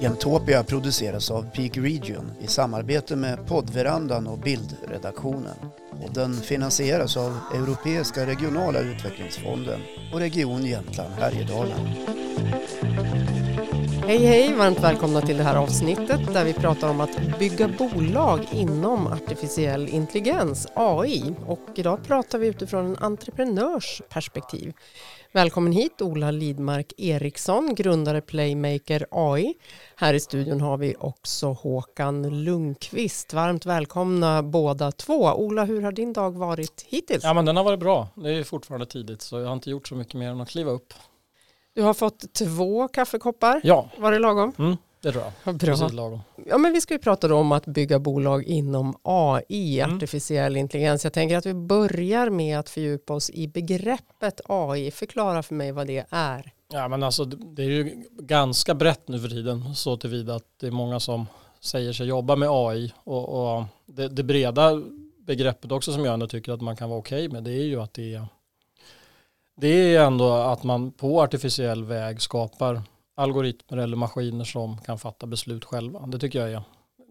Jämtopia produceras av Peak Region i samarbete med poddverandan och bildredaktionen. Den finansieras av Europeiska regionala utvecklingsfonden och Region Jämtland Härjedalen. Hej hej, varmt välkomna till det här avsnittet där vi pratar om att bygga bolag inom artificiell intelligens, AI. Och idag pratar vi utifrån en entreprenörs perspektiv. Välkommen hit Ola Lidmark Eriksson, grundare Playmaker AI. Här i studion har vi också Håkan Lundqvist. Varmt välkomna båda två. Ola, hur har din dag varit hittills? Ja, men den har varit bra. Det är fortfarande tidigt så jag har inte gjort så mycket mer än att kliva upp. Du har fått två kaffekoppar. Ja. Var det lagom? Mm, det tror jag. Bra. Precis lagom. Ja, men vi ska ju prata om att bygga bolag inom AI, mm. artificiell intelligens. Jag tänker att vi börjar med att fördjupa oss i begreppet AI. Förklara för mig vad det är. Ja, men alltså, det är ju ganska brett nu för tiden så tillvida att det är många som säger sig jobba med AI och, och det, det, breda begreppet också som jag ändå tycker att man kan vara okej okay med det är ju att det är det är ändå att man på artificiell väg skapar algoritmer eller maskiner som kan fatta beslut själva. Det tycker jag är,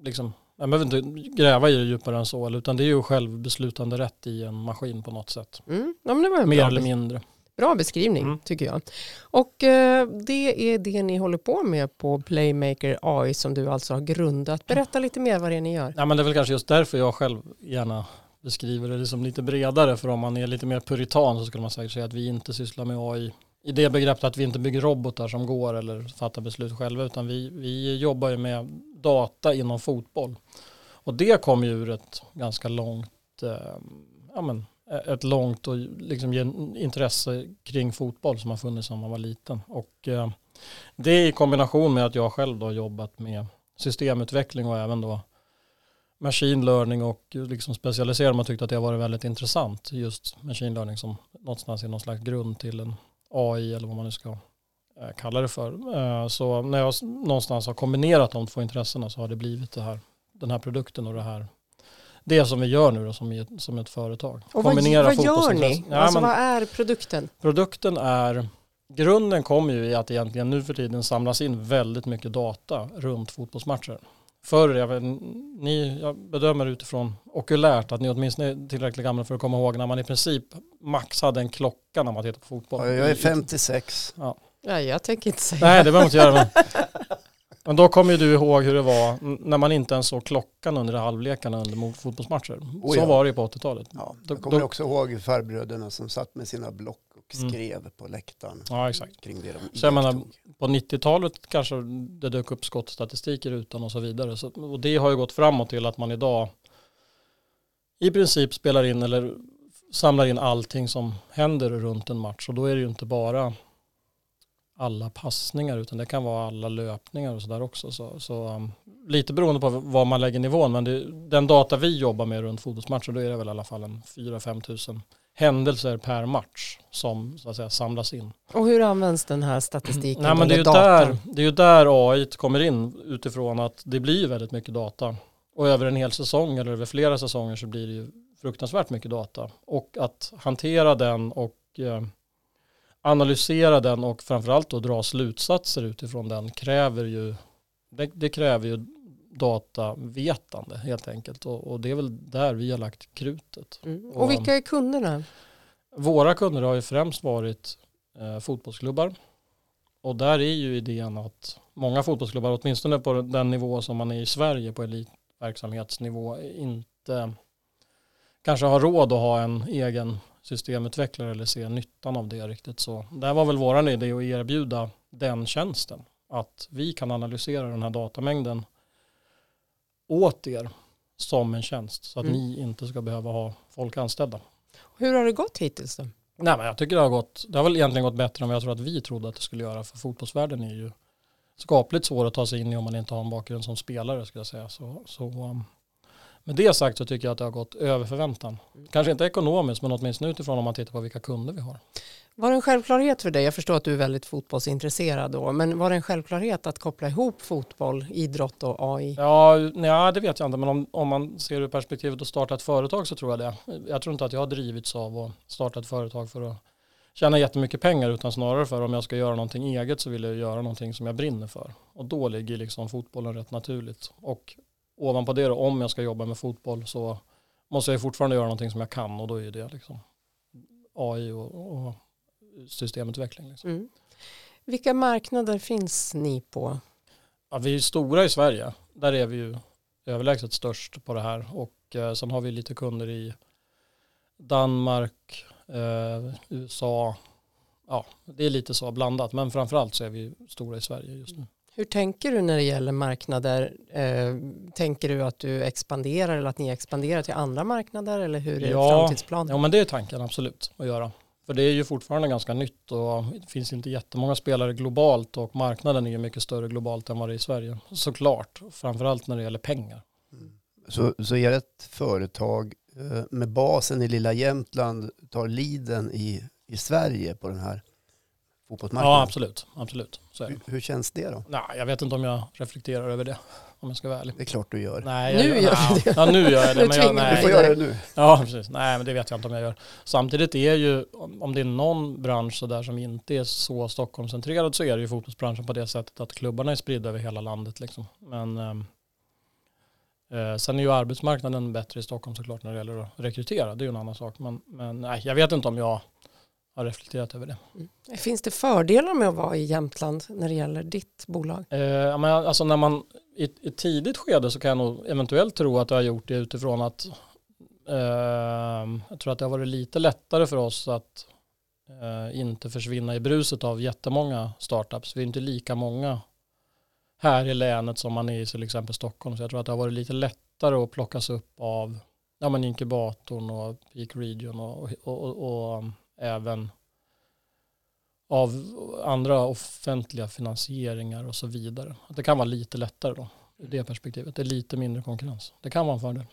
liksom, jag behöver inte gräva i det djupare än så, utan det är ju självbeslutande rätt i en maskin på något sätt. Mm. Ja, Mer eller mindre. Bra beskrivning mm. tycker jag. Och eh, det är det ni håller på med på Playmaker AI som du alltså har grundat. Berätta lite mer vad det är ni gör. Ja, men det är väl kanske just därför jag själv gärna beskriver det liksom lite bredare. För om man är lite mer puritan så skulle man säkert säga att vi inte sysslar med AI i det begreppet att vi inte bygger robotar som går eller fattar beslut själva utan vi, vi jobbar ju med data inom fotboll. Och det kom ju ur ett ganska långt, eh, ja men, e-, ett långt och liksom intresse kring fotboll som har funnits sedan man var liten. Och eh, det i kombination med att jag själv då jobbat med systemutveckling och även då machine learning och liksom specialisera man tyckte att det har varit väldigt intressant. Just machine learning som någonstans är någon slags grund till en AI eller vad man nu ska eh, kalla det för. Eh, så när jag någonstans har kombinerat de två intressena så har det blivit det här, den här produkten och det här det som vi gör nu då, som, ett, som ett företag. Och vad, vad gör ni? Ja, alltså, vad är produkten? Produkten är, grunden kommer ju i att egentligen nu för tiden samlas in väldigt mycket data runt fotbollsmatcher förr, jag, vet, ni, jag bedömer utifrån okulärt att ni åtminstone är tillräckligt gamla för att komma ihåg när man i princip max hade en klocka när man tittar på fotboll. Ja, jag är 56. Ja. ja, jag tänker inte säga. Nej, det behöver man inte göra. Men, men då kommer ju du ihåg hur det var när man inte ens såg klockan under halvlekarna under fotbollsmatcher. Oh, Så ja. var det ju på 80-talet. Ja, jag kommer då, också ihåg farbröderna som satt med sina block mm. skrev mm. på läktaren. Ja, exakt. Kring det de Så jag menar, på 90-talet kanske det dök upp skottstatistik i rutan och så vidare. Så, och det har ju gått framåt till att man idag i princip spelar in eller samlar in allting som händer runt en match. Och då är det ju inte bara alla passningar utan det kan vara alla löpningar och sådär också. Så, så um, lite beroende på var man lägger nivån men det, den data vi jobbar med runt fotbollsmatcher då är det väl i alla fall en 4-5 tusen händelser per match som så att säga samlas in. Och hur används den här statistiken? Nej, men det, är ju där, det är ju där AI kommer in utifrån att det blir väldigt mycket data. Och över en hel säsong eller över flera säsonger så blir det ju fruktansvärt mycket data. Och att hantera den och eh, analysera den och framförallt då dra slutsatser utifrån den kräver ju det, det kräver ju datavetande helt enkelt och, och, det är väl där vi har lagt krutet. Mm. Och, och vilka är kunderna? Våra kunder har ju främst varit eh, fotbollsklubbar och där är ju idén att många fotbollsklubbar, åtminstone på den nivå som man är i Sverige på elitverksamhetsnivå, inte kanske har råd att ha en egen systemutvecklare eller se nyttan av det riktigt. Så där var väl våran idé att erbjuda den tjänsten. Att vi kan analysera den här datamängden åt er som en tjänst så att mm. ni inte ska behöva ha folk anställda. Hur har det gått hittills då? Nej, men jag tycker det har gått, det har väl egentligen gått bättre än vad jag tror att vi trodde att det skulle göra för fotbollsvärlden är ju skapligt svår att ta sig in i om man inte har en bakgrund som spelare skulle jag säga. Så, så um, med det sagt så tycker jag att det har gått över förväntan. Kanske inte ekonomiskt men åtminstone utifrån om man tittar på vilka kunder vi har. Var det en självklarhet för dig, jag förstår att du är väldigt fotbollsintresserad då, men var det en självklarhet att koppla ihop fotboll, idrott och AI? Ja, nej, det vet jag inte, men om, om man ser ur perspektivet att starta ett företag så tror jag det. Jag tror inte att jag har drivits av att starta ett företag för att tjäna jättemycket pengar utan snarare för om jag ska göra någonting eget så vill jag göra någonting som jag brinner för. Och då ligger liksom fotbollen rätt naturligt. Och ovanpå det då, om jag ska jobba med fotboll så måste jag fortfarande göra någonting som jag kan och då är det liksom AI och, och systemutveckling. Liksom. Mm. Vilka marknader finns ni på? Ja, vi är stora i Sverige. Där är vi ju överlägset störst på det här. Och eh, sen har vi lite kunder i Danmark, eh, USA. Ja, det är lite så blandat. Men framförallt så är vi stora i Sverige just nu. Hur tänker du när det gäller marknader? Eh, tänker du att du expanderar eller att ni expanderar till andra marknader eller hur är ja, framtidsplanen? Ja, men det är tanken absolut att göra. För det är ju fortfarande ganska nytt och det finns inte jättemånga spelare globalt och marknaden är ju mycket större globalt än vad det är i Sverige. Såklart, framförallt när det gäller pengar. Mm. Så, så är det ett företag eh, med basen i lilla Jämtland tar liden i, i Sverige på den här fotbollsmarknaden? Ja, absolut. absolut. Hur, hur, känns det då? Nej, jag vet inte om jag reflekterar över det om jag ska vara ärlig. Det är klart du gör. Nej, nu jag, gör du det. Ja, nu gör jag det. men jag, nej, du får göra det nu. Ja, precis. Nej, men det vet jag inte om jag gör. Samtidigt är ju, om det är någon bransch så där som inte är så Stockholmscentrerad så är det ju fotbollsbranschen på det sättet att klubbarna är spridda över hela landet. Liksom. Men ehm, eh, sen är ju arbetsmarknaden bättre i Stockholm såklart när det gäller att rekrytera. Det är ju en annan sak. Men, men nej, jag vet inte om jag har reflekterat över det. Mm. Finns det fördelar med att vara i Jämtland när det gäller ditt bolag? Eh, men alltså när man i ett tidigt skede så kan jag nog eventuellt tro att jag har gjort det utifrån att eh, jag tror att det har varit lite lättare för oss att eh, inte försvinna i bruset av jättemånga startups. Vi är inte lika många här i länet som man är i till exempel Stockholm. Så jag tror att det har varit lite lättare att plockas upp av ja, men inkubatorn och Peak Region och, och, och, och även av andra offentliga finansieringar och så vidare. det kan vara lite lättare då, ur det perspektivet. Det är lite mindre konkurrens. Det kan vara en fördel.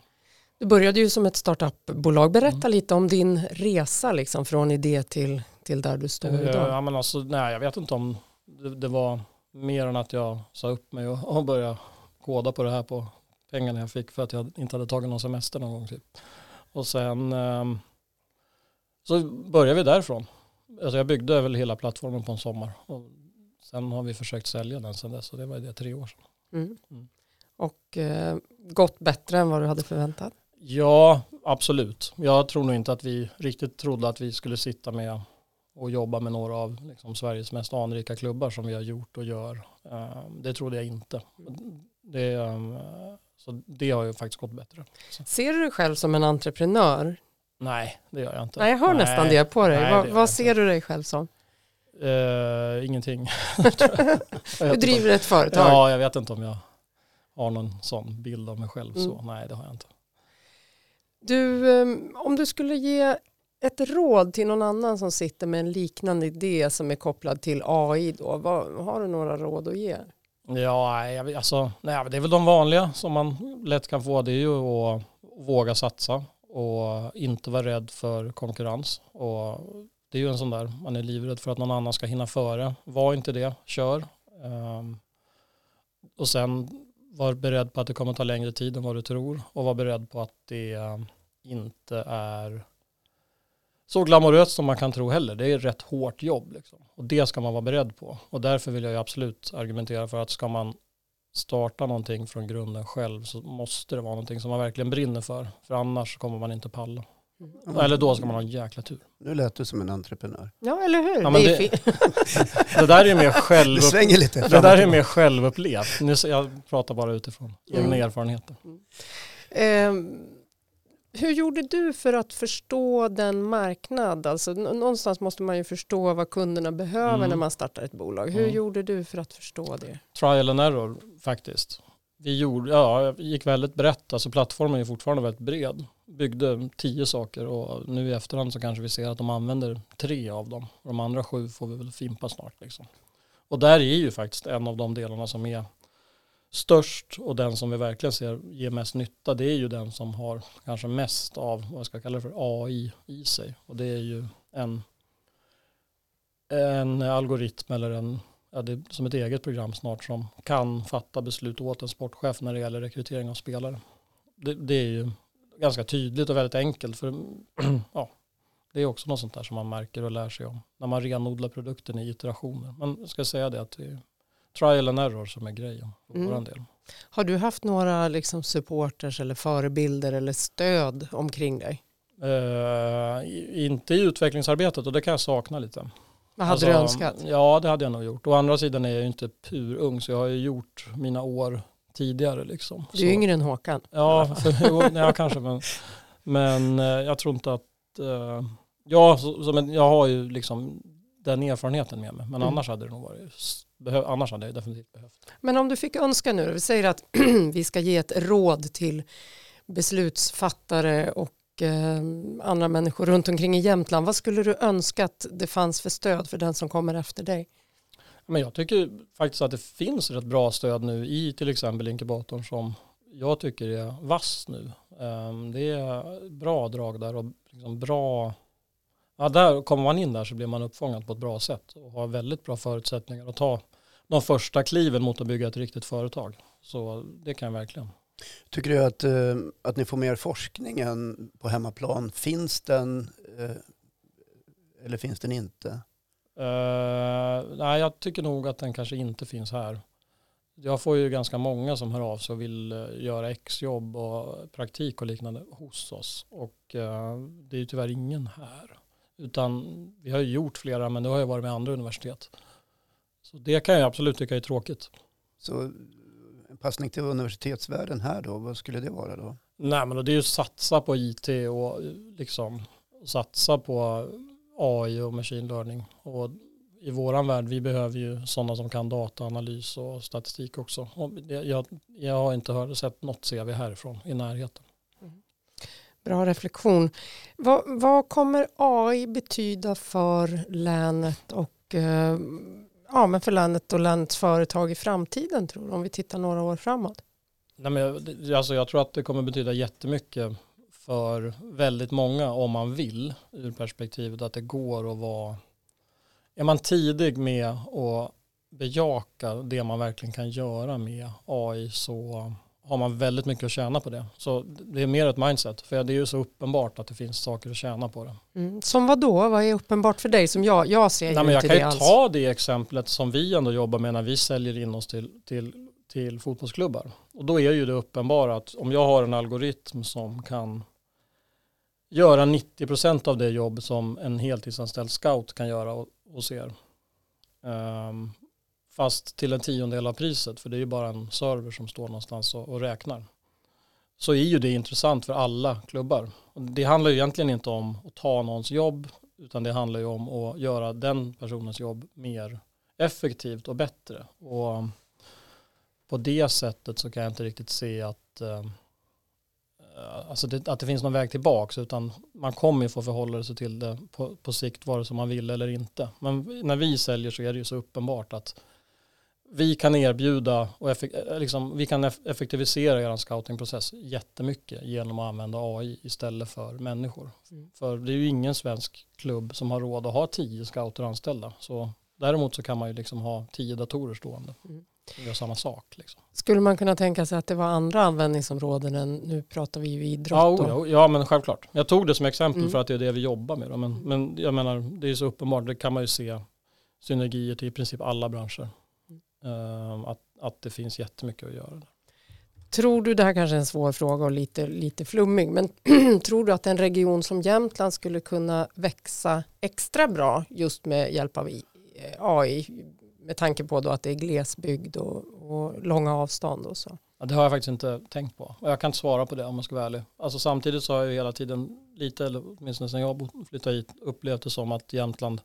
Du började ju som ett startupbolag. Berätta mm. lite om din resa liksom, från idé till, till där du står idag. Ja, men alltså, nej, jag vet inte om det, det var mer än att jag sa upp mig och, och började koda på det här på pengarna jag fick för att jag inte hade tagit någon semester någon gång. Typ. Och sen um, så började vi därifrån. Alltså jag byggde väl hela plattformen på en sommar. Och sen har vi försökt sälja den sen dess. Och det var det tre år sedan. Mm. Mm. Och eh, gått bättre än vad du hade förväntat? Ja, absolut. Jag tror nog inte att vi riktigt trodde att vi skulle sitta med och jobba med några av liksom, Sveriges mest anrika klubbar som vi har gjort och gör. Uh, det trodde jag inte. Det, um, så det har ju faktiskt gått bättre. Så. Ser du dig själv som en entreprenör? Nej, det gör jag inte. Nej, jag hör Nej. nästan det på dig. Nej, vad, vad ser du dig själv som? Uh, ingenting. du driver ett företag? Ja, jag vet inte om jag har någon sån bild av mig själv. Mm. Så nej, det har jag inte. Du, ehm, om du skulle ge ett råd till någon annan som sitter med en liknande idé som är kopplad till AI då, vad, har du några råd att ge? Ja, alltså, nej, det är väl de vanliga som man lätt kan få. Det är ju att våga satsa och inte vara rädd för konkurrens. Och det är ju en sån där, man är livrädd för att någon annan ska hinna före. Var inte det, kör. Um, och sen var beredd på att det kommer ta längre tid än vad du tror och var beredd på att det ehm, inte är så glamoröst som man kan tro heller. Det är rätt hårt jobb liksom. och det ska man vara beredd på. Och därför vill jag ju absolut argumentera för att ska man starta någonting från grunden själv så måste det vara någonting som man verkligen brinner för. För annars kommer man inte palla. Mm. Eller då ska man ha en jäkla tur. Nu lät du som en entreprenör. Ja, eller hur? Ja, det, det, det, där är mer själv... Det svänger lite. Det där är mer självupplevt. Nu, jag pratar bara utifrån egna mm. erfarenheter. Mm. Hur gjorde du för att förstå den marknad? Alltså, någonstans måste man ju förstå vad kunderna behöver mm. när man startar ett bolag. Hur mm. gjorde du för att förstå det? Trial and error faktiskt. Vi gjorde, ja, gick väldigt brett, alltså plattformen är fortfarande väldigt bred. Byggde tio saker och nu i efterhand så kanske vi ser att de använder tre av dem. Och de andra sju får vi väl fimpa snart. Liksom. Och där är ju faktiskt en av de delarna som är störst och den som vi verkligen ser ger mest nytta det är ju den som har kanske mest av vad jag ska kalla det för AI i sig och det är ju en, en algoritm eller en ja, det är som ett eget program snart som kan fatta beslut åt en sportchef när det gäller rekrytering av spelare. Det, det är ju ganska tydligt och väldigt enkelt för ja, Det är också något sånt där som man märker och lär sig om när man renodlar produkten i iterationer. Men jag ska säga det att det är trial and error som är grejen Mm. vår del. Har du haft några liksom supporters eller förebilder eller stöd omkring dig? I- inte i utvecklingsarbetet och det kan jag sakna lite. Vad hade Alltså, du önskat? Ja, det hade jag nog gjort. Å andra sidan är jag ju inte pur ung så jag har ju gjort mina år tidigare. Liksom. Du är Så- yngre än Håkan. Ja, för, ja kanske. Men, men eh, jag tror inte att... eh, ja, så, men jag har ju liksom den erfarenheten med mig. Men Mm. annars hade det nog varit... s- Behö, annars hade jag definitivt behövt. Men om du fick önska nu, vi säger att vi ska ge ett råd till beslutsfattare och eh, andra människor runt omkring i Jämtland. Vad skulle du önska att det fanns för stöd för den som kommer efter dig? Men jag tycker faktiskt att det finns rätt bra stöd nu i till exempel inkubatorn som jag tycker är vass nu. Ehm, Det är bra drag där och liksom bra... Ja, där kommer man in där så blir man uppfångad på ett bra sätt och har väldigt bra förutsättningar att ta de första kliven mot att bygga ett riktigt företag. Så det kan jag verkligen. Tycker du att, eh, att ni får mer forskning än på hemmaplan? Finns den eh, eller finns den inte? Uh, nej, jag tycker nog att den kanske inte finns här. Jag får ju ganska många som hör av sig och vill göra exjobb och praktik och liknande hos oss. Och eh, det är ju tyvärr ingen här. Utan vi har ju gjort flera men det har ju varit med andra universitet. Så det kan jag absolut tycka är tråkigt. Så en passning till universitetsvärlden här då, vad skulle det vara då? Nej men det är ju satsa på IT och liksom satsa på AI och machine learning. Och i våran värld, vi behöver ju sådana som kan dataanalys och statistik också. Jag, jag har inte hört, sett något CV härifrån i närheten. Bra reflektion. Vad, vad kommer AI betyda för länet och eh, ja, men för länet och länets företag i framtiden tror du? Om vi tittar några år framåt. Nej, men jag, alltså jag tror att det kommer betyda jättemycket för väldigt många om man vill ur perspektivet att det går att vara är man tidig med att bejaka det man verkligen kan göra med AI så har man väldigt mycket att tjäna på det. Så det är mer ett mindset för det är ju så uppenbart att det finns saker att tjäna på det. Mm. Som vad då? Vad är uppenbart för dig? Som jag, jag ser ju Nej, men jag kan ju alls. ta det exemplet som vi ändå jobbar med när vi säljer in oss till, till, till fotbollsklubbar. Och då är ju det uppenbara att om jag har en algoritm som kan göra 90% av det jobb som en heltidsanställd scout kan göra och- hos er. Ehm, fast till en tiondel av priset, för det är ju bara en server som står någonstans och, och räknar. Så är ju det intressant för alla klubbar. Det handlar ju egentligen inte om att ta någons jobb, utan det handlar ju om att göra den personens jobb mer effektivt och bättre. Och um, på det sättet så kan jag inte riktigt se att, eh, alltså det, att det finns någon väg tillbaka utan man kommer ju få förhålla sig till det på, på sikt vare sig man vill eller inte. Men när vi säljer så är det ju så uppenbart att vi kan erbjuda och effek, eh, liksom, vi kan eff- effektivisera er scoutingprocess jättemycket genom att använda AI istället för människor. Mm. För det är ju ingen svensk klubb som har råd att ha tio scouter anställda. Så däremot så kan man ju liksom ha tio datorer stående Mm. och göra samma sak. Liksom. Skulle man kunna tänka sig att det var andra användningsområden än nu pratar vi ju idrott. Ja, och- ja, ja, men självklart. Jag tog det som exempel Mm. för att det är det vi jobbar med. Då. Men, men jag menar, det är så uppenbart, det kan man ju se synergier till i princip alla branscher. Ehm, att, att det finns jättemycket att göra. Där. Tror du, det här kanske är en svår fråga och lite, lite flummig, men tror du att en region som Jämtland skulle kunna växa extra bra just med hjälp av AI? Med tanke på då att det är glesbygd och, och långa avstånd och så. Ja, det har jag faktiskt inte tänkt på. Och jag kan inte svara på det om man ska vara ärlig. Alltså, samtidigt så har jag hela tiden lite, eller åtminstone sedan jag flyttade hit, upplevt det som att Jämtland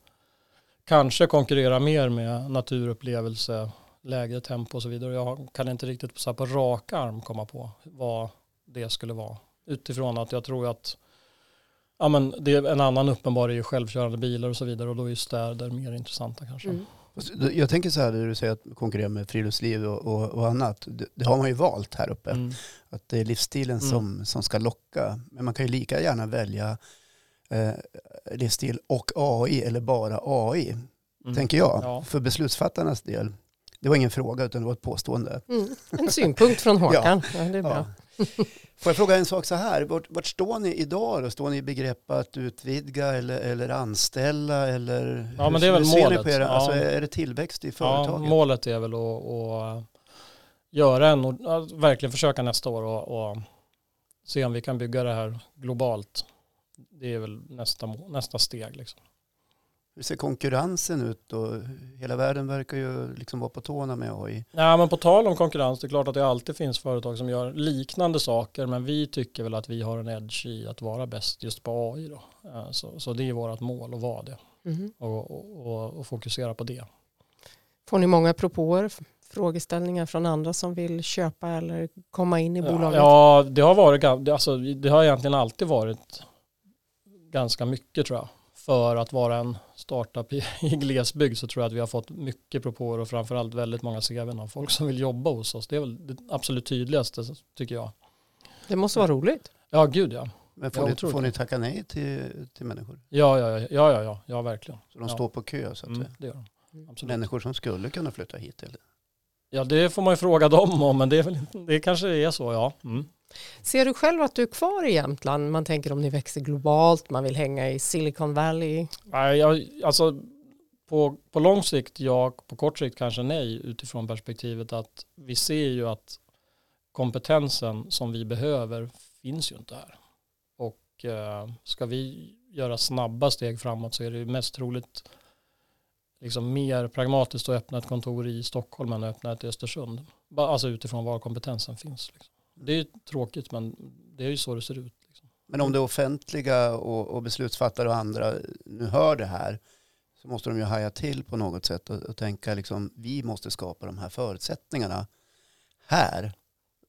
kanske konkurrerar mer med naturupplevelse, lägre tempo och så vidare. Jag kan inte riktigt så här på rak arm komma på vad det skulle vara. Utifrån att jag tror att ja, men det är en annan uppenbar är ju självkörande bilar och så vidare och då är ju städer mer intressanta kanske. Mm. Jag tänker så här, när du säger att konkurrera med friluftsliv och, och, och annat. Det, det har man ju valt här uppe. Mm. Att det är livsstilen Mm. som, som ska locka. Men man kan ju lika gärna välja eh, livsstil och AI eller bara AI, Mm. tänker jag. Ja. För beslutsfattarnas del. Det var ingen fråga utan det var ett påstående. Mm. En synpunkt från Håkan. Ja. det är bra. Ja. Får jag fråga en sak så här, vart, vart står ni idag då? Står ni i begrepp att utvidga eller, eller anställa eller Ja, men det är väl målet. På era, Ja. alltså, är det tillväxt i Ja, företaget? målet är väl att, att göra en, och att verkligen försöka nästa år och, och se om vi kan bygga det här globalt. Det är väl nästa, nästa steg. Liksom. Hur ser konkurrensen ut då? Hela världen verkar ju liksom vara på tårna med AI. Ja, men på tal om konkurrens, det är klart att det alltid finns företag som gör liknande saker, men vi tycker väl att vi har en edge i att vara bäst just på AI. Då. Eh, Så, så det är vårt mål att vara det Mhm. och, och, och, och fokusera på det. Får ni många propåer, frågeställningar från andra som vill köpa eller komma in i bolaget? Ja, det har varit, alltså, det har egentligen alltid varit ganska mycket tror jag. För att vara en startup i, i glesbygd så tror jag att vi har fått mycket propåer och framförallt väldigt många CVn av folk som vill jobba hos oss. Det är väl det absolut tydligaste tycker jag. Det måste vara roligt. Ja, gud ja. Men får, Ja, ni, får ni tacka nej till, till människor? Ja, ja, ja, ja, ja, ja, ja verkligen. Så de Ja. står på kö så att Mm, det gör de. Absolut. Människor som skulle kunna flytta hit. Eller? Ja, det får man ju fråga dem om, men det, är väl, det kanske är så, ja. Mm. Ser du själv att du är kvar i Jämtland? Man tänker om ni växer globalt, man vill hänga i Silicon Valley. Nej, jag, alltså på, på lång sikt ja, på kort sikt kanske nej utifrån perspektivet att vi ser ju att kompetensen som vi behöver finns ju inte här. Och eh, ska vi göra snabba steg framåt så är det ju mest troligt liksom mer pragmatiskt att öppna ett kontor i Stockholm än att öppna ett i Östersund. Alltså utifrån var kompetensen finns. Liksom. Det är tråkigt men det är ju så det ser ut. Liksom. Men om det offentliga och, och beslutsfattare och andra nu hör det här så måste de ju haja till på något sätt och, och tänka liksom vi måste skapa de här förutsättningarna här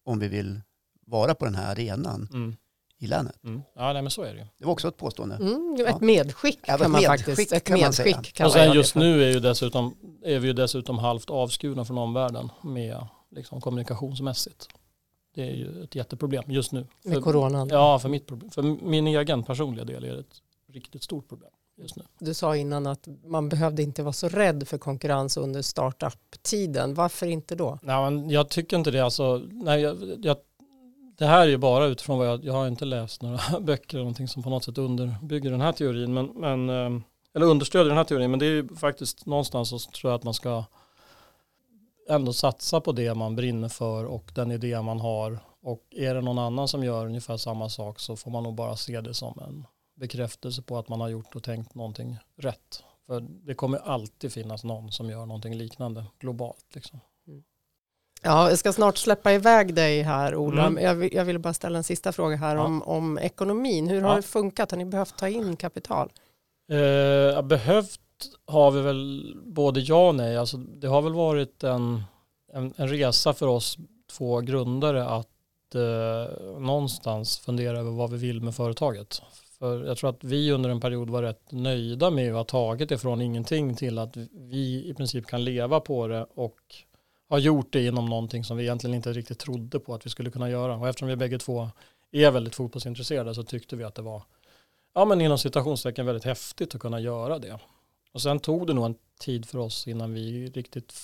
om vi vill vara på den här arenan Mm. i länet. Mm. Ja, nej, men så är det ju. Det var också ett påstående. Mm, ett medskick Ja, kan man medskick faktiskt. Ett kan man säga. medskick kan Och man göra sen just för. nu är, ju dessutom, är vi ju dessutom halvt avskurna från omvärlden med liksom kommunikationsmässigt. Det är ju ett jätteproblem just nu. Med För, coronan. ja, för, mitt problem, för min egen personliga del är det ett riktigt stort problem just nu. Du sa innan att man behövde inte vara så rädd för konkurrens under startup-tiden. Varför inte då? Nej, men jag tycker inte det. Alltså, nej, jag, jag, det här är ju bara utifrån vad jag, jag har inte läst några böcker eller någonting som på något sätt underbygger den här teorin. Men, men, eh, eller understödjer den här teorin. Men det är ju faktiskt någonstans så tror jag att man ska ändå satsa på det man brinner för och den idé man har. Och är det någon annan som gör ungefär samma sak så får man nog bara se det som en bekräftelse på att man har gjort och tänkt någonting rätt. För det kommer alltid finnas någon som gör någonting liknande globalt. Liksom. Ja, jag ska snart släppa iväg dig här Ola. Mm. Jag, vill, jag vill bara ställa en sista fråga här Ja. om, om ekonomin. Hur har Ja. det funkat? Har ni behövt ta in kapital? Eh, behövt har vi väl både ja och nej. Alltså, det har väl varit en, en, en resa för oss två grundare att eh, någonstans fundera över vad vi vill med företaget. För jag tror att vi under en period var rätt nöjda med att ha tagit det från ingenting till att vi i princip kan leva på det och har gjort det inom någonting som vi egentligen inte riktigt trodde på att vi skulle kunna göra. Och eftersom vi bägge två är väldigt fotbollsintresserade så tyckte vi att det var ja, men inom citationstecken väldigt häftigt att kunna göra det. Och sen tog det nog en tid för oss innan vi riktigt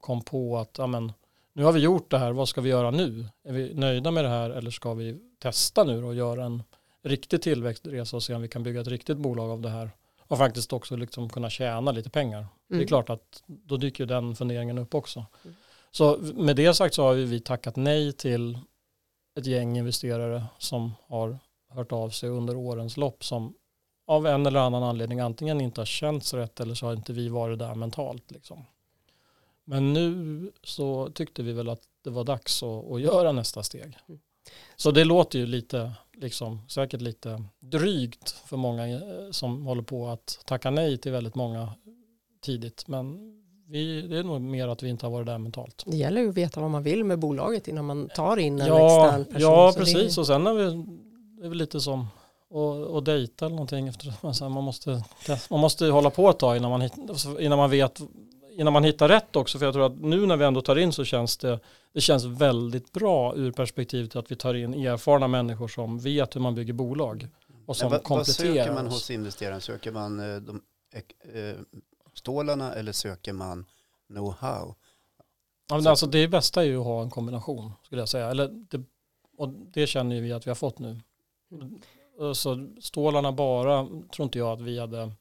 kom på att ja, men, nu har vi gjort det här, vad ska vi göra nu? Är vi nöjda med det här eller ska vi testa nu och göra en riktig tillväxtresa och se om vi kan bygga ett riktigt bolag av det här och faktiskt också liksom kunna tjäna lite pengar. Det är Mm. klart att då dyker den funderingen upp också. Mm. Så med det sagt så har vi tackat nej till ett gäng investerare som har hört av sig under årens lopp som av en eller annan anledning antingen inte har känts rätt eller så har inte vi varit där mentalt. Liksom. Men nu så tyckte vi väl att det var dags att, att göra nästa steg. Mm. Så det låter ju lite, liksom, säkert lite drygt för många eh, som håller på att tacka nej till väldigt många tidigt. Men vi, det är nog mer att vi inte har varit där mentalt. Det gäller ju att veta vad man vill med bolaget innan man tar in en Ja, extern person. ja precis. Och sen är vi, det är väl lite som att, att dejta eller någonting. Efter, alltså man, måste, man måste hålla på ett tag innan man, innan man vet innan man hittar rätt också. För jag tror att nu när vi ändå tar in så känns det, det känns väldigt bra ur perspektivet att vi tar in erfarna människor som vet hur man bygger bolag. Och som vad, vad kompletterar söker man hos investeraren? Söker man eh, de, eh, stålarna eller söker man know-how? Ja, alltså det bästa är ju att ha en kombination skulle jag säga. Eller det, och det känner vi att vi har fått nu. Så stålarna bara tror inte jag att vi hade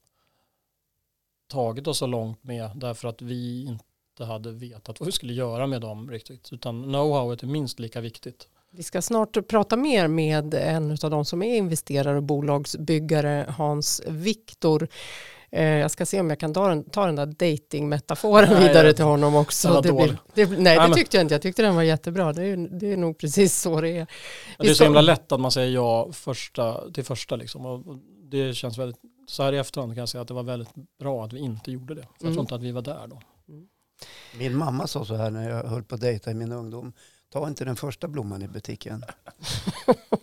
tagit oss så långt med därför att vi inte hade vetat vad vi skulle göra med dem riktigt. Utan know-howet är minst lika viktigt. Vi ska snart prata mer med en av de som är investerare och bolagsbyggare, Hans Viktor. Eh, jag ska se om jag kan ta den, ta den där dating-metaforen vidare till honom också. Det blir, det, nej, det tyckte jag inte. Jag tyckte den var jättebra. Det är, det är nog precis så det är. det är så himla lätt att man säger ja första, till första. Liksom. Och det känns väldigt, så här i efterhand kan jag säga att det var väldigt bra att vi inte gjorde det. Jag mm. tror inte att vi var där då. Mm. Min mamma sa så här när jag höll på att dejta i min ungdom. Ta inte den första blomman i butiken.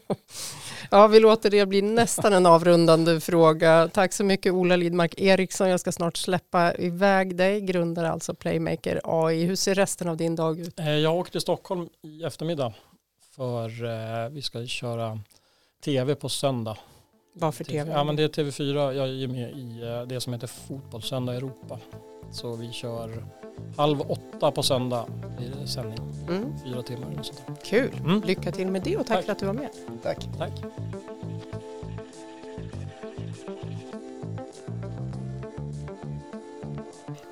ja, vi låter det bli nästan en avrundande fråga. Tack så mycket Ola Lidmark Eriksson. Jag ska snart släppa iväg dig, grundare alltså Playmaker AI. Hur ser resten av din dag ut? Eh, jag åker till Stockholm i eftermiddag för eh, vi ska köra tv på söndag. Vad för tv? Ja, men det är TV4. Jag är med i eh, det som heter Fotbollssöndag Europa. Så vi kör halv åtta på söndag blir det sändning. Mm. Fyra timmar eller sånt. Kul. Mm. Lycka till med det och tack, tack, för att du var med. Tack. tack.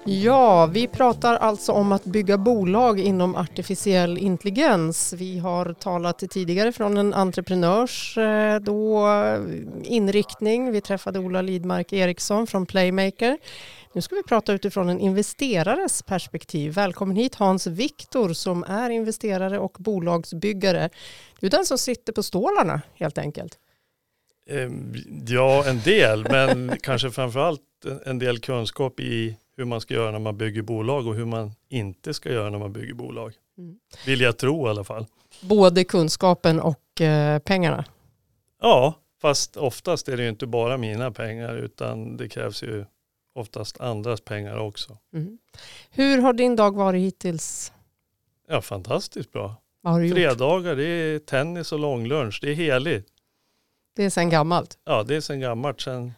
Ja, vi pratar alltså om att bygga bolag inom artificiell intelligens. Vi har talat tidigare från en entreprenörs eh, då, inriktning. Vi träffade Ola Lidmark Eriksson från Playmaker. Nu ska vi prata utifrån en investerares perspektiv. Välkommen hit Hans Viktor som är investerare och bolagsbyggare. Du är den som sitter på stålarna helt enkelt. Ehm, ja, en del, men kanske framförallt en del kunskap i hur man ska göra när man bygger bolag och hur man inte ska göra när man bygger bolag. Mm. Vill jag tro i alla fall. Både kunskapen och eh, pengarna? Ja, fast oftast är det ju inte bara mina pengar utan det krävs ju oftast andras pengar också. Mm. Hur har din dag varit hittills? Ja, fantastiskt bra. Vad har du Fredagar, gjort? det är tennis och långlunch. Det är heligt. Det är sedan gammalt? Ja, det är sedan gammalt, sedan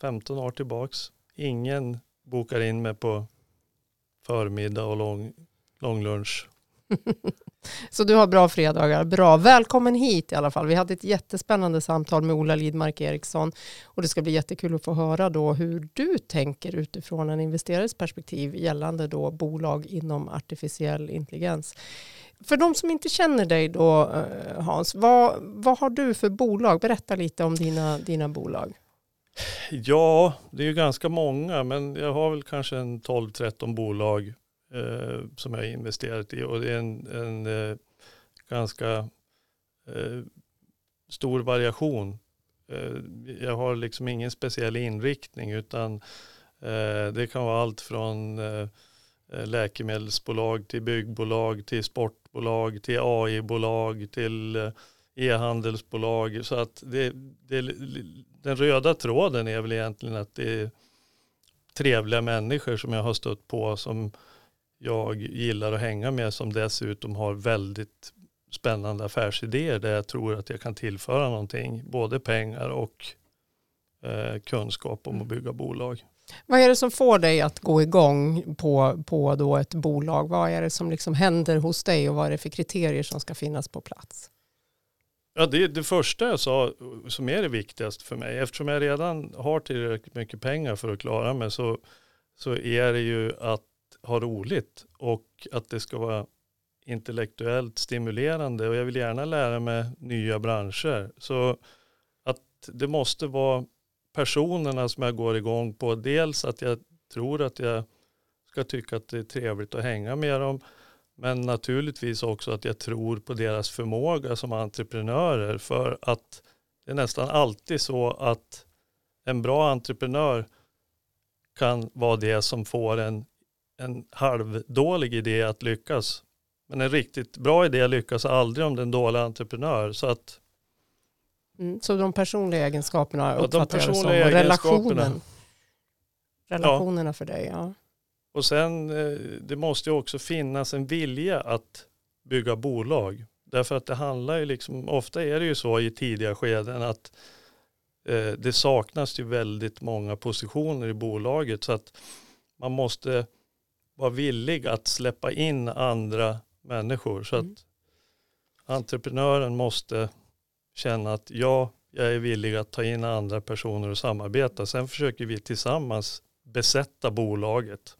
15 år tillbaks. Ingen bokar in mig på förmiddag och lång, långlunch. Så du har bra fredagar. Bra. Välkommen hit i alla fall. Vi hade ett jättespännande samtal med Ola Lidmark Eriksson och det ska bli jättekul att få höra då hur du tänker utifrån en investerares perspektiv gällande då bolag inom artificiell intelligens. För de som inte känner dig då eh, Hans, vad, vad har du för bolag? Berätta lite om dina, dina bolag. Ja, det är ju ganska många, men jag har väl kanske en 12-13 bolag eh, som jag har investerat i och det är en, en eh, ganska eh, stor variation. Eh, jag har liksom ingen speciell inriktning utan eh, det kan vara allt från eh, eh läkemedelsbolag till byggbolag till sportbolag till AI-bolag till eh, e-handelsbolag. Så att det, det, den röda tråden är väl egentligen att det är trevliga människor som jag har stött på som jag gillar att hänga med som dessutom har väldigt spännande affärsidéer där jag tror att jag kan tillföra någonting, både pengar och eh, kunskap om att bygga bolag. Vad är det som får dig att gå igång på, på då ett bolag? Vad är det som liksom händer hos dig och vad är det för kriterier som ska finnas på plats? Ja, det, det första jag sa eh, som är det viktigaste för mig, eftersom jag redan har tillräckligt mycket pengar för att klara mig så, så är det ju att ha roligt och att det ska vara intellektuellt stimulerande och jag vill gärna lära mig nya branscher. Så att det måste vara personerna som jag går igång på. Dels att jag tror att jag ska tycka att det är trevligt att hänga med dem. Men naturligtvis också att jag tror på deras förmåga som entreprenörer. För att det är nästan alltid så att en bra entreprenör kan vara det som får en en halvdålig idé att lyckas. Men en riktigt bra idé lyckas aldrig om det är en dålig entreprenör. Så, att, mm, så de personliga egenskaperna uppfattar ja, de personliga jag det som, och relationen, relationerna ja. för dig. Ja. Och sen eh, det måste ju också finnas en vilja att bygga bolag. Därför att det handlar ju liksom, ofta är det ju så i tidiga skeden att eh, det saknas ju väldigt många positioner i bolaget. Så att man måste vara villig att släppa in andra människor. Så mm. att entreprenören måste känna att ja, jag är villig att ta in andra personer och samarbeta. Sen försöker vi tillsammans besätta bolaget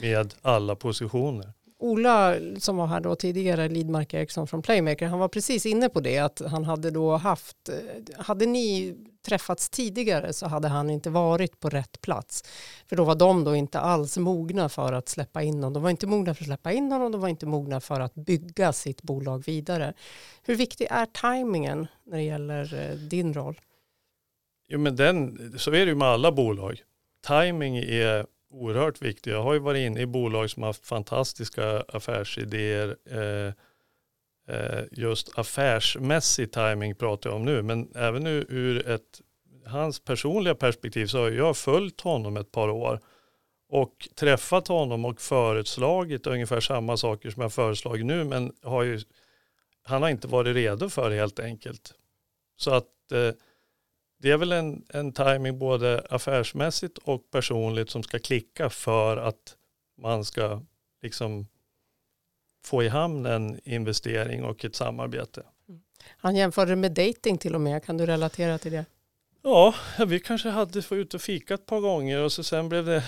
med alla positioner. Ola som var här då tidigare, Lidmark Eriksson från Playmaker, han var precis inne på det att han hade då haft, eh, hade ni träffats tidigare så hade han inte varit på rätt plats. För då var de då inte alls mogna för att släppa in honom. De var inte mogna för att släppa in honom, de var inte mogna för att bygga sitt bolag vidare. Hur viktig är tajmingen när det gäller eh, din roll? Jo men den, så är det ju med alla bolag. Timing är oerhört viktig. Jag har ju varit inne i bolag som har haft fantastiska affärsidéer. Eh, eh, just affärsmässig timing pratar jag om nu, men även ur, ur ett, hans personliga perspektiv så har jag följt honom ett par år och träffat honom och föreslagit ungefär samma saker som jag föreslagit nu, men har ju, han har inte varit redo för det helt enkelt. Så att eh, det är väl en, en timing både affärsmässigt och personligt som ska klicka för att man ska liksom få i hamn en investering och ett samarbete. Han jämförde med dating till och med. Kan du relatera till det? Ja, vi kanske hade fått ut och fika ett par gånger och så sen blev det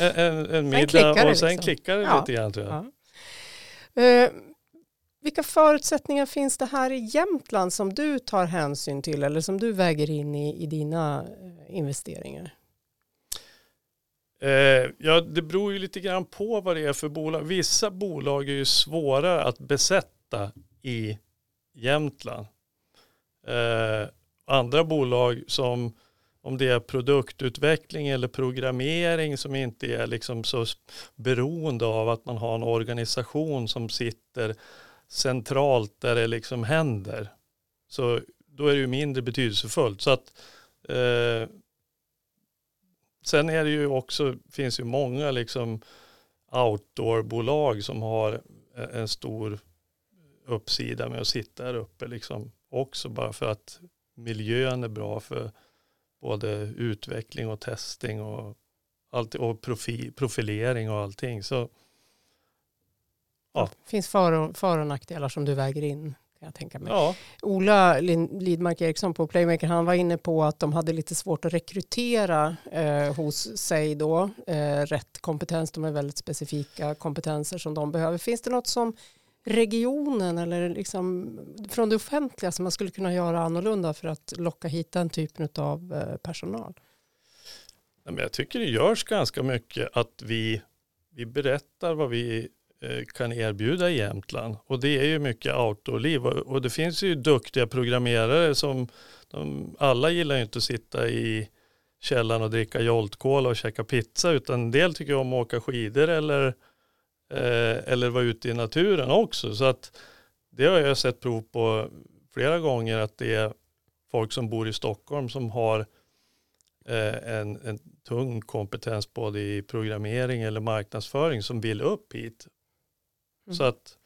en, en, en middag och sen liksom. klickade det ja. lite grann tror jag. Ja. Uh, vilka förutsättningar finns det här i Jämtland som du tar hänsyn till eller som du väger in i, i dina eh, investeringar? Eh, ja, det beror ju lite grann på vad det är för bolag. Vissa bolag är ju svårare att besätta i Jämtland. Eh, andra bolag som om det är produktutveckling eller programmering som inte är liksom så beroende av att man har en organisation som sitter centralt där det liksom händer. Så då är det ju mindre betydelsefullt. Så att, eh, sen är det ju också, finns ju många liksom outdoorbolag som har eh, en stor uppsida med att sitta där uppe liksom också bara för att miljön är bra för både utveckling och testing och, allt, och profi, profilering och allting. Så Ja. Det finns för, för och nackdelar som du väger in. Kan jag tänka mig. Ja. Ola Lidmark Eriksson på Playmaker han var inne på att de hade lite svårt att rekrytera eh, hos sig då. Eh, rätt kompetens, de är väldigt specifika kompetenser som de behöver. Finns det något som regionen eller liksom från det offentliga som man skulle kunna göra annorlunda för att locka hit den typen av eh, personal? Jag tycker det görs ganska mycket att vi, vi berättar vad vi Eh, kan erbjuda i Jämtland. Och det är ju mycket outdoor-liv. Och det finns ju duktiga programmerare som de, alla gillar ju inte att sitta i källaren och dricka Jolt-Cola och käka pizza utan en del tycker om att åka skidor eller, eh, eller vara ute i naturen också. Så att det har jag sett prov på flera gånger att det är folk som bor i Stockholm som har eh, en, en tung kompetens både i programmering eller marknadsföring som vill upp hit så att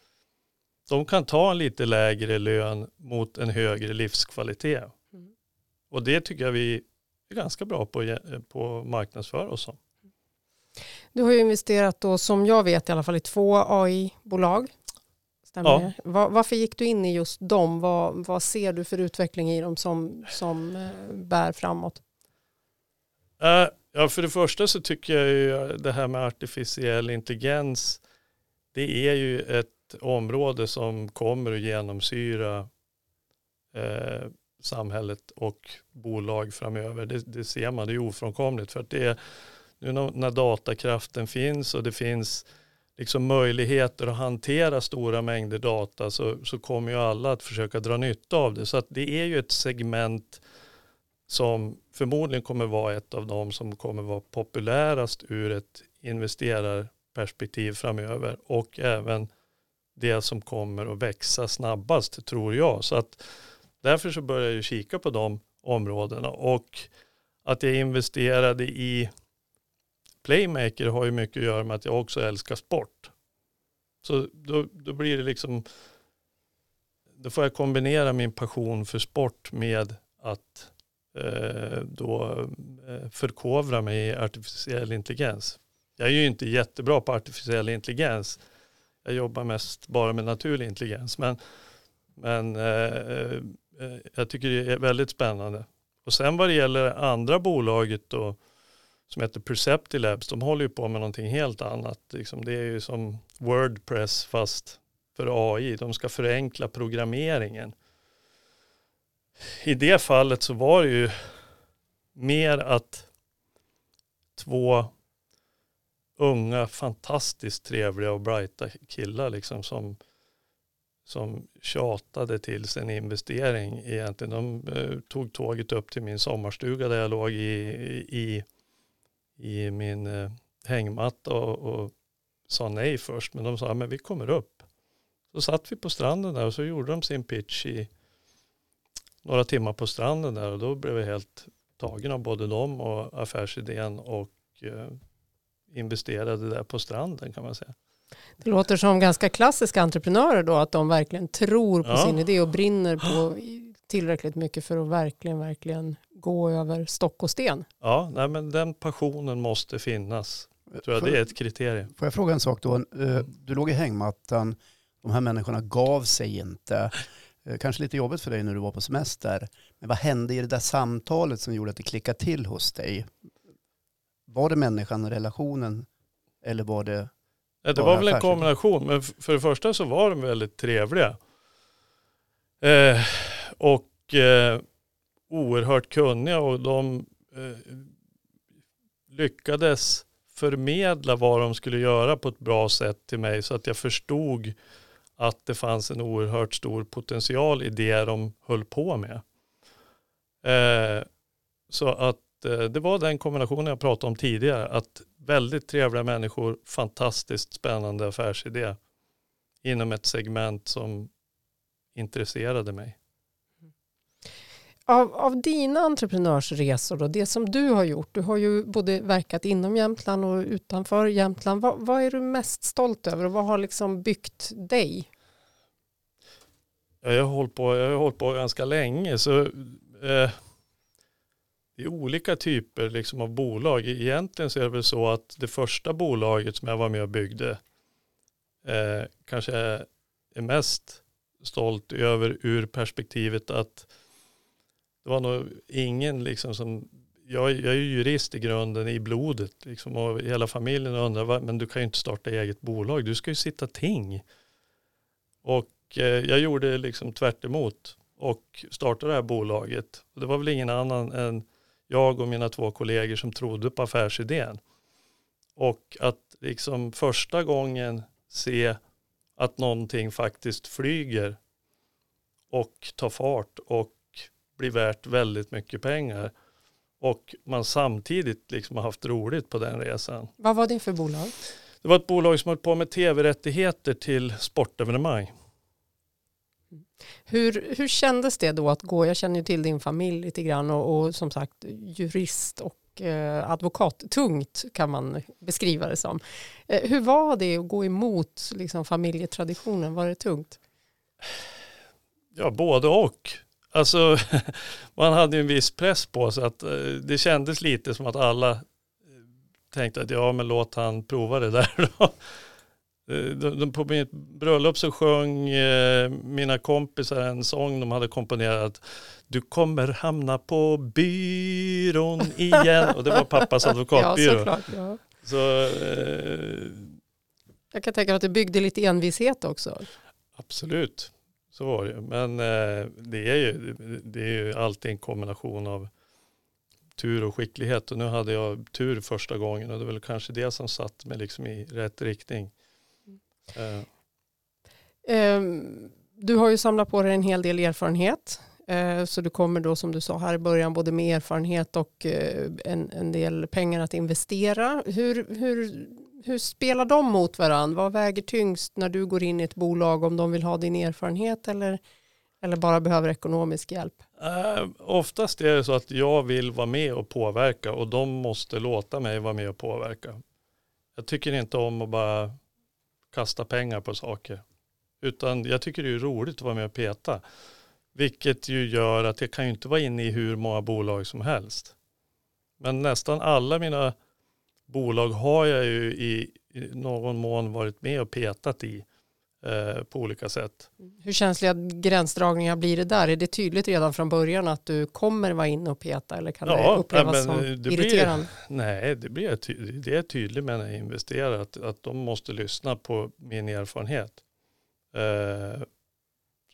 de kan ta en lite lägre lön mot en högre livskvalitet. Mm. Och det tycker jag vi är ganska bra på, på marknadsföra oss som. Du har ju investerat då, som jag vet i alla fall, i två AI-bolag. Stämmer ja. Var, varför gick du in i just dem? Vad, vad ser du för utveckling i dem som, som eh, bär framåt? Uh, ja, för det första så tycker jag ju det här med artificiell intelligens det är ju ett område som kommer att genomsyra eh, samhället och bolag framöver. Det, det, ser man, det är ofrånkomligt för att det är nu när datakraften finns och det finns liksom möjligheter att hantera stora mängder data så, så kommer ju alla att försöka dra nytta av det. Så att det är ju ett segment som förmodligen kommer vara ett av de som kommer vara populärast ur ett investerar perspektiv framöver och även det som kommer att växa snabbast tror jag. Så att därför så börjar jag kika på de områdena och att jag investerade i Playmaker har ju mycket att göra med att jag också älskar sport. Så då, då blir det liksom, då får jag kombinera min passion för sport med att eh, då eh, förkovra mig i artificiell intelligens. Jag är ju inte jättebra på artificiell intelligens. jag jobbar mest bara med naturlig intelligens. Men, men eh, eh jag tycker det är väldigt spännande. Och sen vad det gäller andra bolaget då, som heter Perceptilabs. De håller ju på med någonting helt annat. Liksom det är ju som Wordpress fast för AI. De ska förenkla programmeringen. I det fallet så var det ju mer att två unga, fantastiskt trevliga och brighta killar liksom som, som tjatade till sin investering egentligen. De eh, tog tåget upp till min sommarstuga där jag låg i, i, i min eh, hängmatta och, och sa nej först. Men de sa, men vi kommer upp. Så satt vi på stranden där och så gjorde de sin pitch i några timmar på stranden där och då blev jag helt tagen av både dem och affärsidén och eh, investerade där på stranden kan man säga. Det låter som ganska klassiska entreprenörer då, att de verkligen tror på Ja. sin idé och brinner på tillräckligt mycket för att verkligen, verkligen gå över stock och sten. Ja, nej, men den passionen måste finnas. Jag tror jag Får- det är ett kriterium. Får jag fråga en sak då? Eh, Du låg i hängmattan, de här människorna gav sig inte. Eh, Kanske lite jobbigt för dig när du var på semester. Men vad hände i det där samtalet som gjorde att det klickade till hos dig? Var det människan, relationen eller var det... Ja, det var väl en kombination, men för det första så var de väldigt trevliga. Eh, och eh, oerhört kunniga och de eh, lyckades förmedla vad de skulle göra på ett bra sätt till mig så att jag förstod att det fanns en oerhört stor potential i det de höll på med. Eh, så att det var den kombinationen jag pratade om tidigare, att väldigt trevliga människor, fantastiskt spännande affärsidé inom ett segment som intresserade mig. Av, av dina entreprenörsresor då, det som du har gjort, du har ju både verkat inom Jämtland och utanför Jämtland. Vad, vad är du mest stolt över och vad har liksom byggt dig? Ja, Jag har hållit på, jag har hållit på ganska länge så eh, det är olika typer liksom av bolag. E-, egentligen så är det väl så att det första bolaget som jag var med och byggde eh, kanske är mest stolt över ur perspektivet att det var nog ingen liksom som jag, jag är ju jurist i grunden i blodet liksom, och hela familjen undrar men du kan ju inte starta eget bolag, du ska ju sitta ting. Och eh, jag gjorde liksom tvärt emot och startade det här bolaget. Och det var väl ingen annan än jag och mina två kollegor som trodde på affärsidén. Och att liksom första gången se att någonting faktiskt flyger och tar fart och blir värt väldigt mycket pengar. Och man samtidigt liksom har haft roligt på den resan. Vad var det för bolag? Det var ett bolag som höll på med tv-rättigheter till sportevenemang. Hur, hur kändes det då att gå, jag känner ju till din familj lite grann och, och som sagt jurist och eh, advokat, tungt kan man beskriva det som. Eh, hur var det att gå emot liksom, familjetraditionen, var det tungt? Ja, både och. Alltså, man hade ju en viss press på sig att eh, det kändes lite som att alla eh, tänkte att ja, men låt han prova det där då. Eh, På mitt bröllop så sjöng eh, mina kompisar en sång de hade komponerat. Du kommer hamna på byrån igen. Och det var pappas Ja, advokatbyrå. såklart. Ja. så eh, Jag kan tänka mig att det byggde lite envishet också. Absolut, så var det. Men eh, det, är ju, det är ju alltid en kombination av tur och skicklighet. Och nu hade jag tur första gången och det är väl kanske det som satt mig liksom i rätt riktning. Ehm, du har ju samlat på dig en hel del erfarenhet. Ehm, så du kommer då som du sa här i början både med erfarenhet och eh, en, en del pengar att investera. Hur, hur, hur spelar de mot varandra? Vad väger tyngst när du går in i ett bolag om de vill ha din erfarenhet eller, eller bara behöver ekonomisk hjälp? eh, oftast är det så att jag vill vara med och påverka och de måste låta mig vara med och påverka. Jag tycker inte om att bara kasta pengar på saker. Utan jag tycker det är roligt att vara med och peta. Vilket ju gör att jag kan ju inte vara inne i hur många bolag som helst. Men nästan alla mina bolag har jag ju i, någon mån varit med och petat i eh, på olika sätt. Hur känsliga gränsdragningar blir det där? Är det tydligt redan från början att du kommer vara inne och peta eller kan Ja, det upplevas men som det blir- irriterande? Nej, det, blir det är tydligt med när jag investerar att, att de måste lyssna på min erfarenhet. Eh,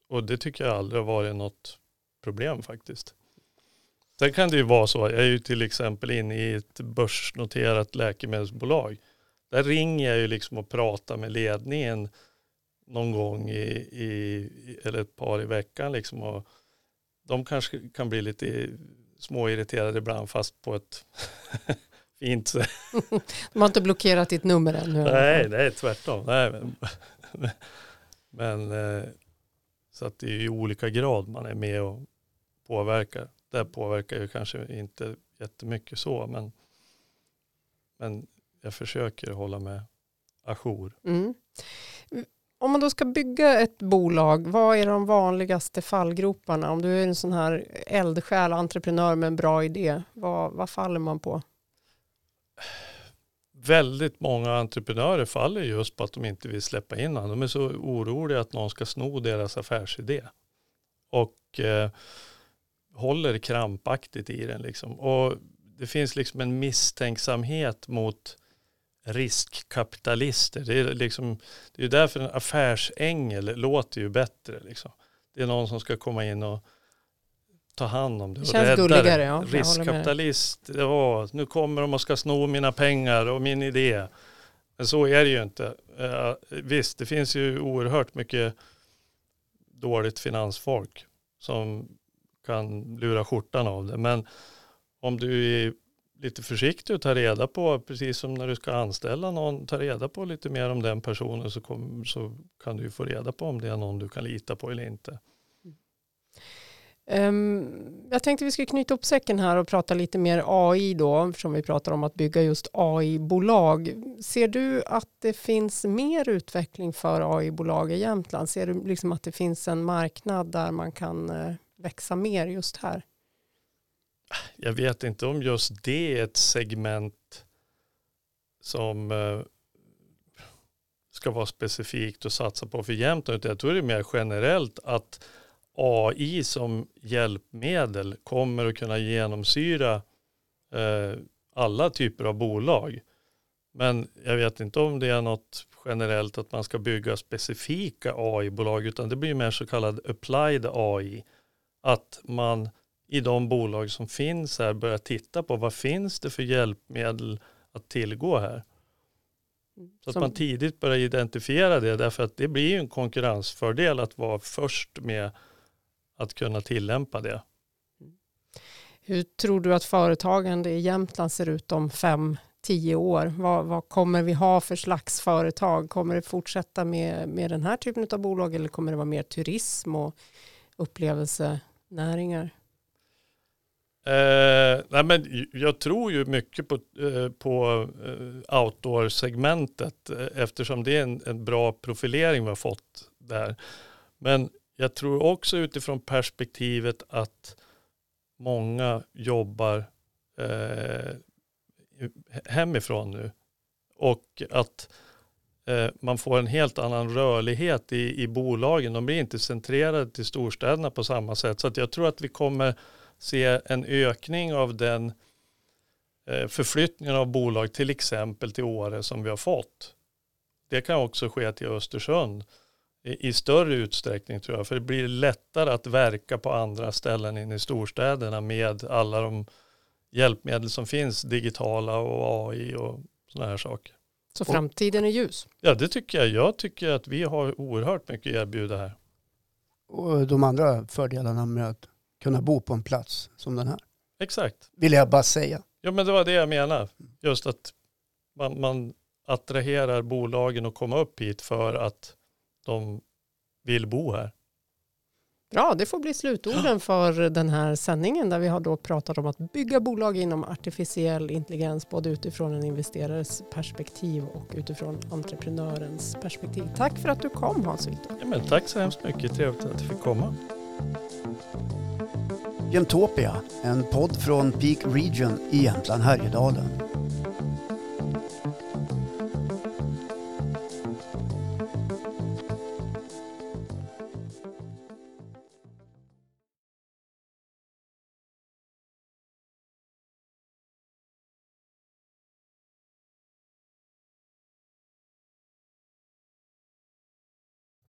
och det tycker jag aldrig har varit något problem faktiskt. Sen kan det ju vara så, jag är ju till exempel inne i ett börsnoterat läkemedelsbolag. Där ringer jag ju liksom och pratar med ledningen någon gång i, i eller ett par i veckan liksom och de kanske kan bli lite småirriterade ibland fast på ett fint sätt. De har inte blockerat ditt nummer ännu? Nej, nej tvärtom. Nej, men men eh, så att det är ju i olika grad man är med och påverkar. Det påverkar ju kanske inte jättemycket så men, men jag försöker hålla mig ajour. Mm. Om man då ska bygga ett bolag, vad är de vanligaste fallgroparna? Om du är en sån här eldsjäl, entreprenör med en bra idé, vad, vad faller man på? väldigt många entreprenörer faller just på att de inte vill släppa in någon. De är så oroliga att någon ska sno deras affärsidé. Och eh, håller krampaktigt i den. Liksom. Och det finns liksom en misstänksamhet mot riskkapitalister. Det är, liksom, det är därför en affärsängel låter ju bättre. Liksom. Det är någon som ska komma in och ta hand om det. Det och känns rädda gulligare, det. ja. Riskkapitalist, ja, nu kommer de och ska sno mina pengar och min idé. Men så är det ju inte. Eh, visst, det finns ju oerhört mycket dåligt finansfolk som kan lura skjortan av det. Men om du är lite försiktig och ta reda på, precis som när du ska anställa någon, ta reda på lite mer om den personen så, kom, så kan du ju få reda på om det är någon du kan lita på eller inte. Um, jag tänkte vi skulle knyta upp säcken här och prata lite mer AI då, eftersom vi pratar om att bygga just AI-bolag. Ser du att det finns mer utveckling för AI-bolag i Jämtland? Ser du liksom att det finns en marknad där man kan eh, växa mer just här? Jag vet inte om just det är ett segment som eh, ska vara specifikt och satsa på för jämt utan Jag tror det är mer generellt att AI som hjälpmedel kommer att kunna genomsyra eh, alla typer av bolag. Men jag vet inte om det är något generellt att man ska bygga specifika AI-bolag utan det blir mer så kallad applied AI. Att man i de bolag som finns här börjar titta på vad finns det för hjälpmedel att tillgå här. Så att man tidigt börjar identifiera det därför att det blir ju en konkurrensfördel att vara först med att kunna tillämpa det. Hur tror du att företagande i Jämtland ser ut om fem, tio år? Vad, vad kommer vi ha för slags företag? Kommer det fortsätta med, med den här typen av bolag eller kommer det vara mer turism och upplevelsenäringar? Eh, nej men jag tror ju mycket på, eh, på eh, outdoor-segmentet eh, eftersom det är en, en bra profilering vi har fått där. Men jag tror också utifrån perspektivet att många jobbar eh, hemifrån nu och att eh, man får en helt annan rörlighet i, i bolagen. De blir inte centrerade till storstäderna på samma sätt. Så att jag tror att vi kommer se en ökning av den eh, förflyttningen av bolag till exempel till Åre som vi har fått. Det kan också ske till Östersund i, i större utsträckning tror jag. För det blir lättare att verka på andra ställen än i storstäderna med alla de hjälpmedel som finns, digitala och AI och sådana här saker. Så framtiden är ljus. Ja, det tycker jag. Jag tycker att vi har oerhört mycket att erbjuda här. Och de andra fördelarna med att kunna bo på en plats som den här. Exakt. Vill jag bara säga. Ja, men det var det jag menar. Just att man, man attraherar bolagen att komma upp hit för att de vill bo här. Bra, det får bli slutorden för den här sändningen där vi har då pratat om att bygga bolag inom artificiell intelligens både utifrån en investerares perspektiv och utifrån entreprenörens perspektiv. Tack för att du kom Hans Victor. Ja, men tack så hemskt mycket. Trevligt att du fick komma. Jämtopia, en podd från Peak Region i Jämtland Härjedalen.